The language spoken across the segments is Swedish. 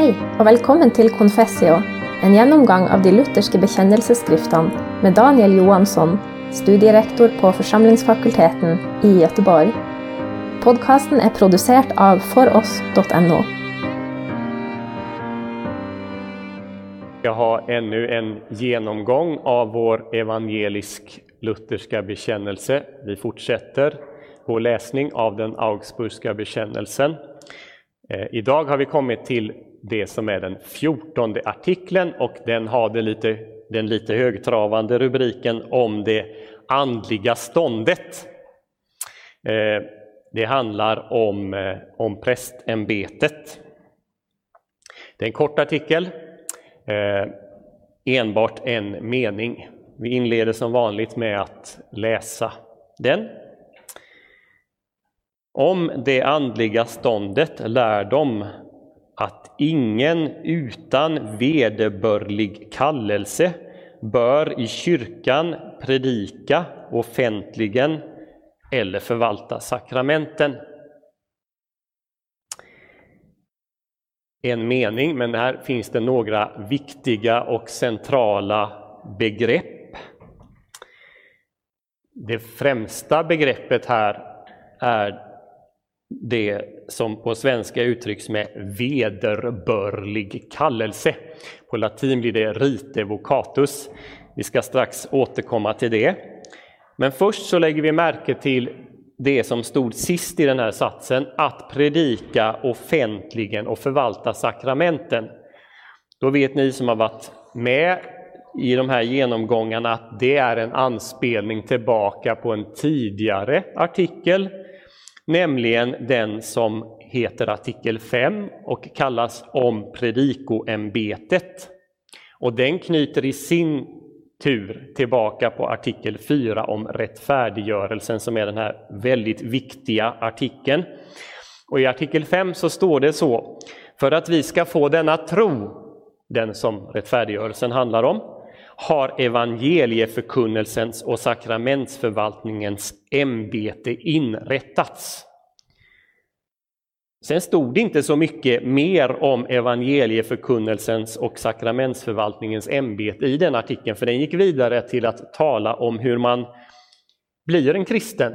Hei, og velkommen til Confessio, en gjennomgang av de lutherske bekjennelsesskriftene med Daniel Johansson, studierektor på Forsamlingsfakulteten i Göteborg. Podkasten er produsert av foross.no. Jag har ännu en genomgång av vår evangelisk-lutherska bekännelse. Vi fortsätter vår läsning av den Augsburgska bekännelsen. Eh, idag har vi kommit till det som är den fjortonde artikeln och den har det lite, den lite högtravande rubriken om det andliga ståndet. Eh, det handlar om, eh, om prästämbetet. Det är en kort artikel, eh, enbart en mening. Vi inleder som vanligt med att läsa den. Om det andliga ståndet lär de att ingen utan vederbörlig kallelse bör i kyrkan predika offentligen eller förvalta sakramenten. En mening, men här finns det några viktiga och centrala begrepp. Det främsta begreppet här är det som på svenska uttrycks med vederbörlig kallelse. På latin blir det rite vocatus. Vi ska strax återkomma till det. Men först så lägger vi märke till det som stod sist i den här satsen, att predika offentligen och förvalta sakramenten. Då vet ni som har varit med i de här genomgångarna att det är en anspelning tillbaka på en tidigare artikel nämligen den som heter artikel 5 och kallas om predikoämbetet. Och den knyter i sin tur tillbaka på artikel 4 om rättfärdiggörelsen som är den här väldigt viktiga artikeln. Och i artikel 5 så står det så, för att vi ska få denna tro, den som rättfärdiggörelsen handlar om, har evangelieförkunnelsens och sakramentsförvaltningens ämbete inrättats. Sen stod det inte så mycket mer om evangelieförkunnelsens och sakramentsförvaltningens ämbete i den artikeln, för den gick vidare till att tala om hur man blir en kristen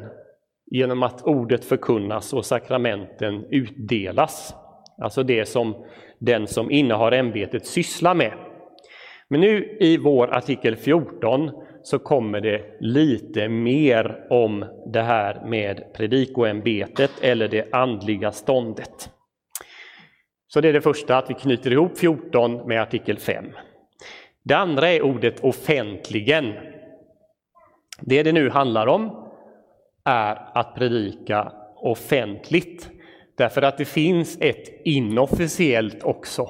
genom att ordet förkunnas och sakramenten utdelas. Alltså det som den som innehar ämbetet sysslar med. Men nu i vår artikel 14 så kommer det lite mer om det här med predikoämbetet eller det andliga ståndet. Så det är det första, att vi knyter ihop 14 med artikel 5. Det andra är ordet offentligen. Det det nu handlar om är att predika offentligt, därför att det finns ett inofficiellt också.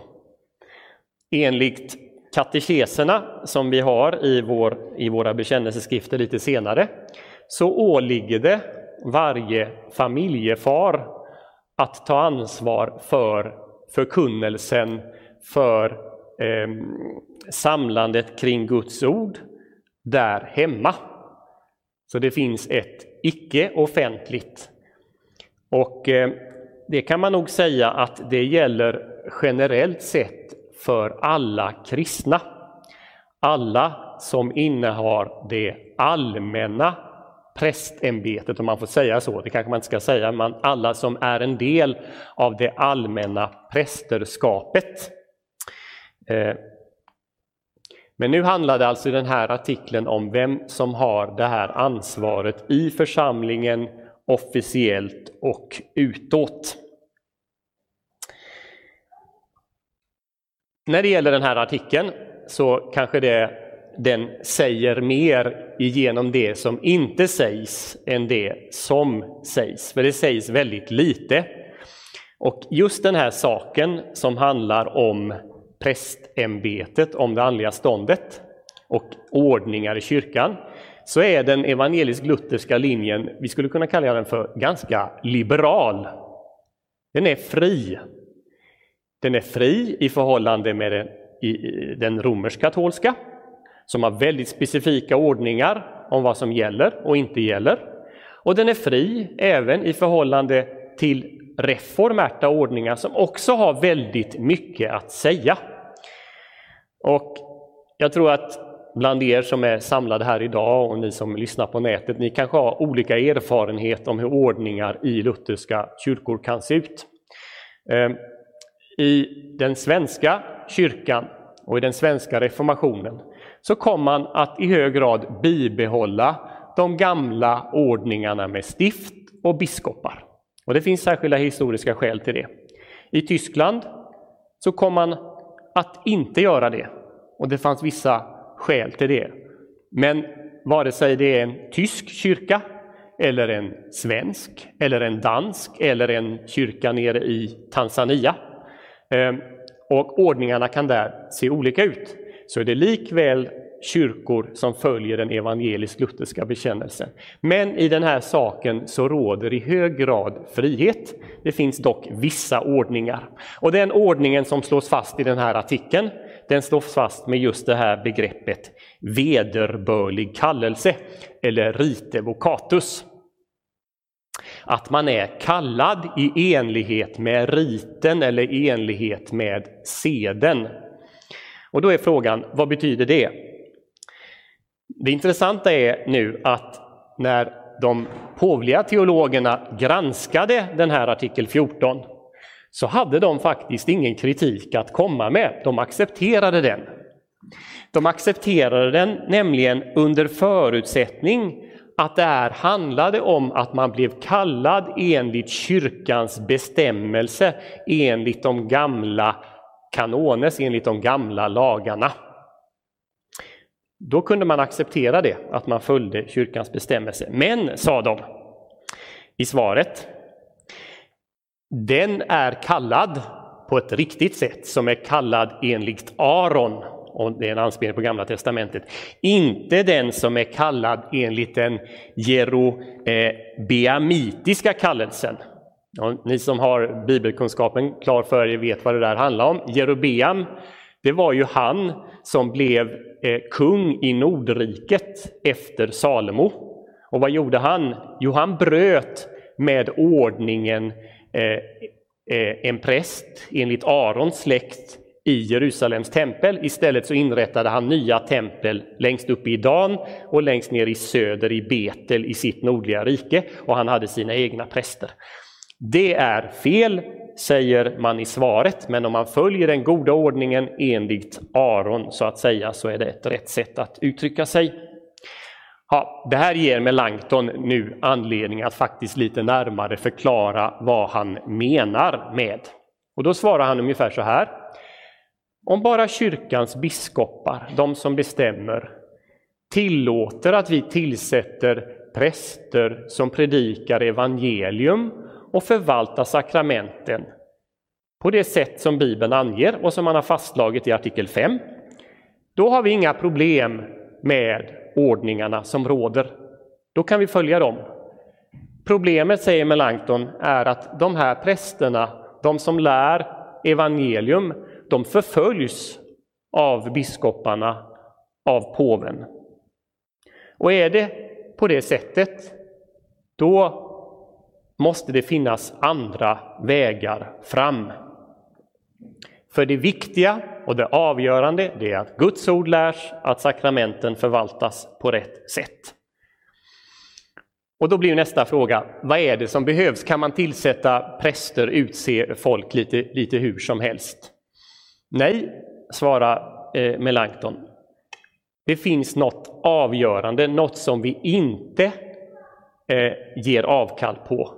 Enligt katekeserna som vi har i, vår, i våra bekännelseskrifter lite senare, så åligger det varje familjefar att ta ansvar för förkunnelsen, för eh, samlandet kring Guds ord där hemma. Så det finns ett icke-offentligt. Och eh, det kan man nog säga att det gäller generellt sett för alla kristna. Alla som innehar det allmänna prästämbetet, om man får säga så, det kanske man inte ska säga, men alla som är en del av det allmänna prästerskapet. Eh, men nu handlar det alltså i den här artikeln om vem som har det här ansvaret i församlingen officiellt och utåt. När det gäller den här artikeln så kanske det, den säger mer genom det som inte sägs än det som sägs, för det sägs väldigt lite. Och just den här saken som handlar om prästämbetet, om det andliga ståndet och ordningar i kyrkan, så är den evangelisk-lutherska linjen, vi skulle kunna kalla den för ganska liberal. Den är fri. Den är fri i förhållande med den, i, den romersk-katolska, som har väldigt specifika ordningar om vad som gäller och inte gäller. Och den är fri även i förhållande till reformerta ordningar som också har väldigt mycket att säga. Och jag tror att bland er som är samlade här idag och ni som lyssnar på nätet, ni kanske har olika erfarenhet om hur ordningar i lutherska kyrkor kan se ut. Ehm, i den svenska kyrkan och i den svenska reformationen så kom man att i hög grad bibehålla de gamla ordningarna med stift och biskopar. Och det finns särskilda historiska skäl till det. I Tyskland så kom man att inte göra det och det fanns vissa skäl till det. Men vare sig det är en tysk kyrka eller en svensk eller en dansk eller en kyrka nere i Tanzania Ehm, och ordningarna kan där se olika ut, så är det likväl kyrkor som följer den evangelisk-lutherska bekännelsen. Men i den här saken så råder i hög grad frihet. Det finns dock vissa ordningar. Och den ordningen som slås fast i den här artikeln, den slås fast med just det här begreppet vederbörlig kallelse, eller rite vocatus. Att man är kallad i enlighet med riten eller i enlighet med seden. Och då är frågan, vad betyder det? Det intressanta är nu att när de påvliga teologerna granskade den här artikel 14 så hade de faktiskt ingen kritik att komma med. De accepterade den. De accepterade den nämligen under förutsättning att det här handlade om att man blev kallad enligt kyrkans bestämmelse, enligt de gamla kanones, enligt de gamla lagarna. Då kunde man acceptera det, att man följde kyrkans bestämmelse. Men, sa de i svaret, den är kallad på ett riktigt sätt, som är kallad enligt Aron, och det är en anspelning på Gamla Testamentet. Inte den som är kallad enligt den jerobeamitiska kallelsen. Och ni som har bibelkunskapen klar för er vet vad det där handlar om. Jerobeam, det var ju han som blev eh, kung i Nordriket efter Salomo. Och vad gjorde han? Jo, han bröt med ordningen eh, eh, en präst enligt Arons släkt i Jerusalems tempel. Istället så inrättade han nya tempel längst upp i Dan och längst ner i söder i Betel i sitt nordliga rike och han hade sina egna präster. Det är fel, säger man i svaret, men om man följer den goda ordningen enligt Aron så att säga så är det ett rätt sätt att uttrycka sig. Ja, det här ger Melanchthon nu anledning att faktiskt lite närmare förklara vad han menar med. Och då svarar han ungefär så här. Om bara kyrkans biskopar, de som bestämmer, tillåter att vi tillsätter präster som predikar evangelium och förvaltar sakramenten på det sätt som Bibeln anger och som man har fastslagit i artikel 5, då har vi inga problem med ordningarna som råder. Då kan vi följa dem. Problemet, säger Melanchthon, är att de här prästerna, de som lär evangelium, de förföljs av biskoparna, av påven. Och är det på det sättet, då måste det finnas andra vägar fram. För det viktiga och det avgörande det är att Guds ord lärs, att sakramenten förvaltas på rätt sätt. Och då blir nästa fråga, vad är det som behövs? Kan man tillsätta präster, utse folk lite, lite hur som helst? Nej, svarar eh, Melanchthon. Det finns något avgörande, något som vi inte eh, ger avkall på.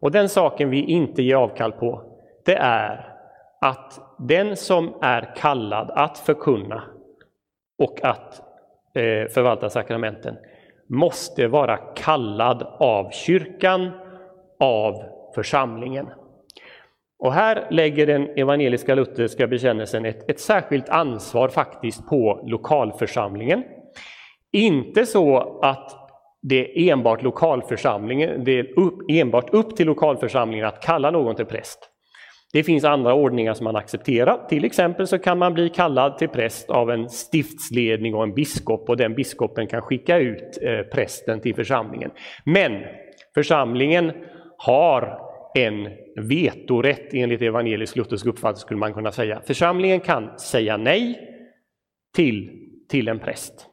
Och den saken vi inte ger avkall på, det är att den som är kallad att förkunna och att eh, förvalta sakramenten måste vara kallad av kyrkan, av församlingen. Och här lägger den evangeliska lutherska bekännelsen ett, ett särskilt ansvar faktiskt på lokalförsamlingen. Inte så att det är enbart lokalförsamlingen, det är upp, enbart upp till lokalförsamlingen att kalla någon till präst. Det finns andra ordningar som man accepterar. Till exempel så kan man bli kallad till präst av en stiftsledning och en biskop och den biskopen kan skicka ut eh, prästen till församlingen. Men församlingen har en vetorätt enligt evangelisk luthersk uppfattning skulle man kunna säga. Församlingen kan säga nej till, till en präst.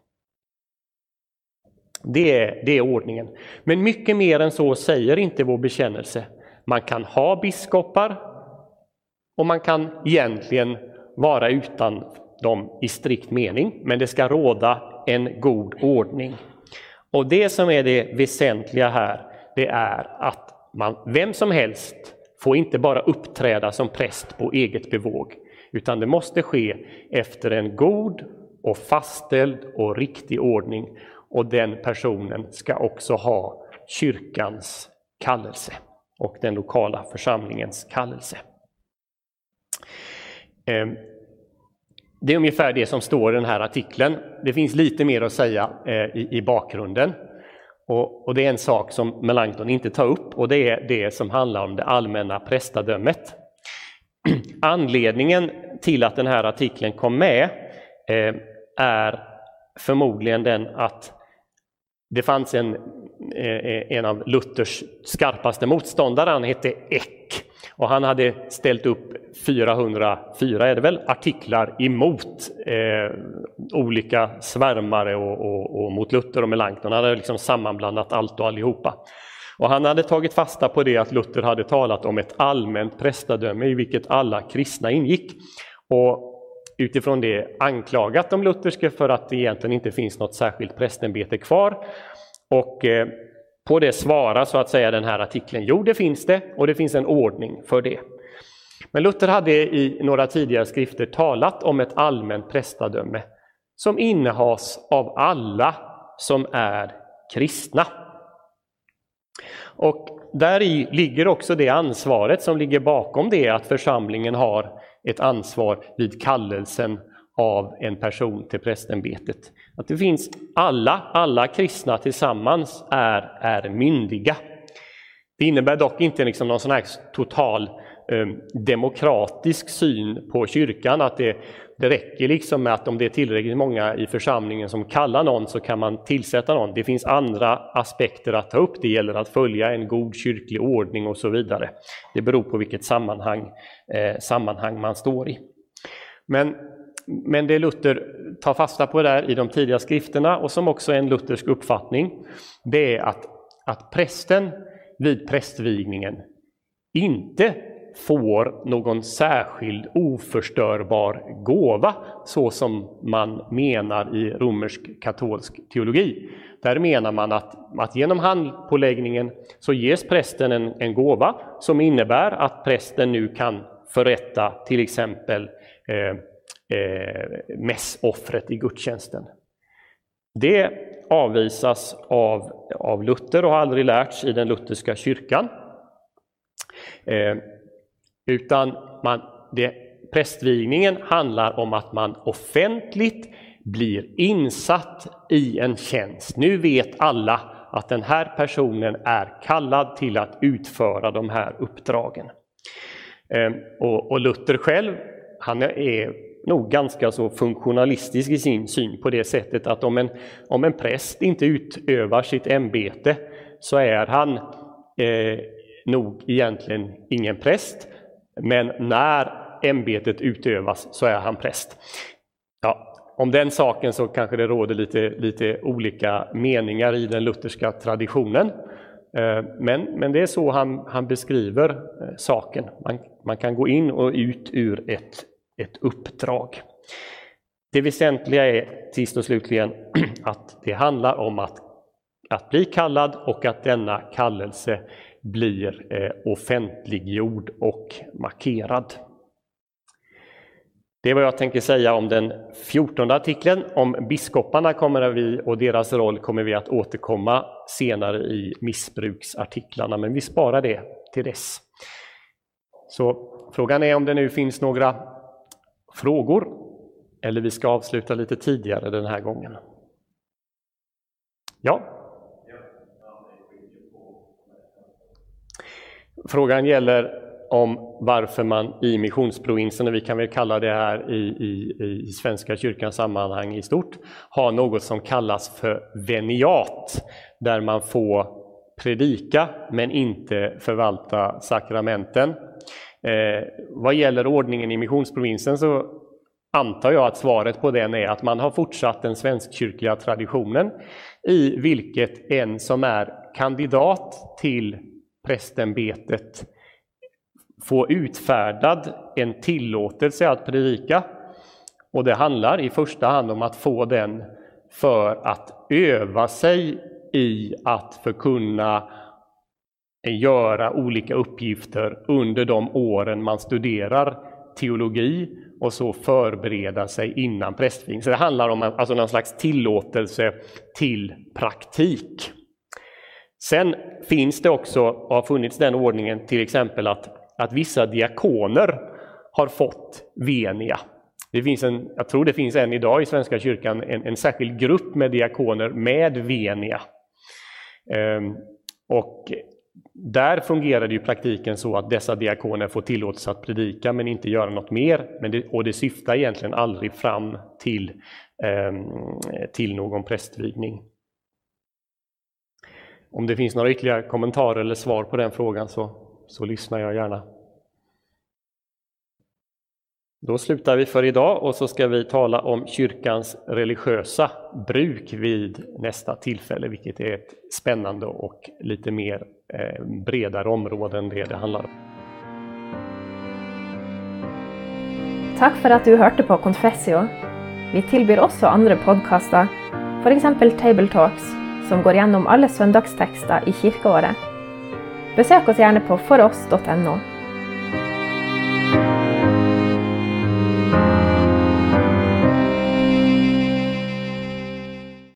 Det är, det är ordningen. Men mycket mer än så säger inte vår bekännelse. Man kan ha biskopar och man kan egentligen vara utan dem i strikt mening, men det ska råda en god ordning. Och det som är det väsentliga här, det är att man, vem som helst får inte bara uppträda som präst på eget bevåg, utan det måste ske efter en god och fastställd och riktig ordning. Och den personen ska också ha kyrkans kallelse och den lokala församlingens kallelse. Ehm, det är ungefär det som står i den här artikeln. Det finns lite mer att säga eh, i bakgrunden. Och, och, det är en sak som Melanchthon inte tar upp och det är det som handlar om det allmänna prästadömet. Anledningen till att den här artikeln kom med eh, är förmodligen den att det fanns en, eh, en av Luthers skarpaste motståndare, han hette Eck. Och han hade ställt upp 404 är det väl, artiklar emot eh, olika svärmare och, och, och, mot Luther och Melanchthon. Han hade liksom sammanblandat allt och allihopa. Och han hade tagit fasta på det att Luther hade talat om ett allmänt prästadöme i vilket alla kristna ingick. Och utifrån det anklagat de lutherska för att det egentligen inte finns något särskilt prästämbete kvar. Och eh, på det svarar så att säga den här artikeln, jo det finns det och det finns en ordning för det. Men Luther hade i några tidigare skrifter talat om ett allmänt prästadöme som innehas av alla som är kristna. Och där i ligger också det ansvaret som ligger bakom det att församlingen har ett ansvar vid kallelsen av en person till prästämbetet. Att det finns alla, alla kristna tillsammans är, är myndiga. Det innebär dock inte liksom någon sån här total eh, demokratisk syn på kyrkan, att det, det räcker liksom med att om det är tillräckligt många i församlingen som kallar någon så kan man tillsätta någon. Det finns andra aspekter att ta upp. Det gäller att följa en god kyrklig ordning och så vidare. Det beror på vilket sammanhang, eh, sammanhang man står i. Men men det Luther tar fasta på där i de tidiga skrifterna och som också är en luthersk uppfattning, det är att, att prästen vid prästvigningen inte får någon särskild oförstörbar gåva så som man menar i romersk katolsk teologi. Där menar man att, att genom handpåläggningen så ges prästen en, en gåva som innebär att prästen nu kan förrätta till exempel eh, eh, mässoffret i gudstjänsten. Det avvisas av, av Luther och har aldrig lärts i den lutherska kyrkan. Eh, utan man, det, prästvigningen handlar om att man offentligt blir insatt i en tjänst. Nu vet alla att den här personen är kallad till att utföra de här uppdragen. Eh, och, och Luther själv, han är nog ganska så funktionalistisk i sin syn på det sättet att om en, om en präst inte utövar sitt ämbete så är han eh, nog egentligen ingen präst. Men när ämbetet utövas så är han präst. Ja, om den saken så kanske det råder lite, lite olika meningar i den lutherska traditionen. Eh, men, men det är så han, han beskriver eh, saken. Man, man kan gå in och ut ur ett ett uppdrag. Det väsentliga är sist och slutligen att det handlar om att, att bli kallad och att denna kallelse blir eh, offentliggjord och markerad. Det är vad jag tänker säga om den fjortonde artikeln. Om biskoparna kommer vi, och deras roll kommer vi att återkomma senare i missbruksartiklarna, men vi sparar det till dess. Så frågan är om det nu finns några frågor eller vi ska avsluta lite tidigare den här gången. Ja? Frågan gäller om varför man i missionsprovinsen, och vi kan väl kalla det här i, i, i Svenska kyrkans sammanhang i stort, har något som kallas för veniat, där man får predika men inte förvalta sakramenten. Eh, vad gäller ordningen i missionsprovinsen så antar jag att svaret på den är att man har fortsatt den svenskkyrkliga traditionen i vilket en som är kandidat till prästämbetet får utfärdad en tillåtelse att predika. Och det handlar i första hand om att få den för att öva sig i att förkunna Eh, göra olika uppgifter under de åren man studerar teologi och så förbereda sig innan prästvigning. Så det handlar om alltså någon slags tillåtelse till praktik. Sen finns det också, och har funnits den ordningen, till exempel att, att vissa diakoner har fått venia. Det finns en, jag tror det finns än idag i Svenska kyrkan, en, en särskild grupp med diakoner med venia. Ehm, och där fungerar det i praktiken så att dessa diakoner får tillåtelse att predika men inte göra något mer. Men det, och det syftar egentligen aldrig fram till, eh, till någon prästvigning. Om det finns några ytterligare kommentarer eller svar på den frågan så, så lyssnar jag gärna. Då slutar vi för idag och så ska vi tala om kyrkans religiösa bruk vid nästa tillfälle, vilket är ett spännande och lite mer eh, bredare område än det det handlar om. Tack för att du hörde på Confessio. Vi tillbyr också andra podcaster, för exempel Table Talks, som går igenom alla söndagstexter i kyrkoåret. Besök oss gärna på foross.no.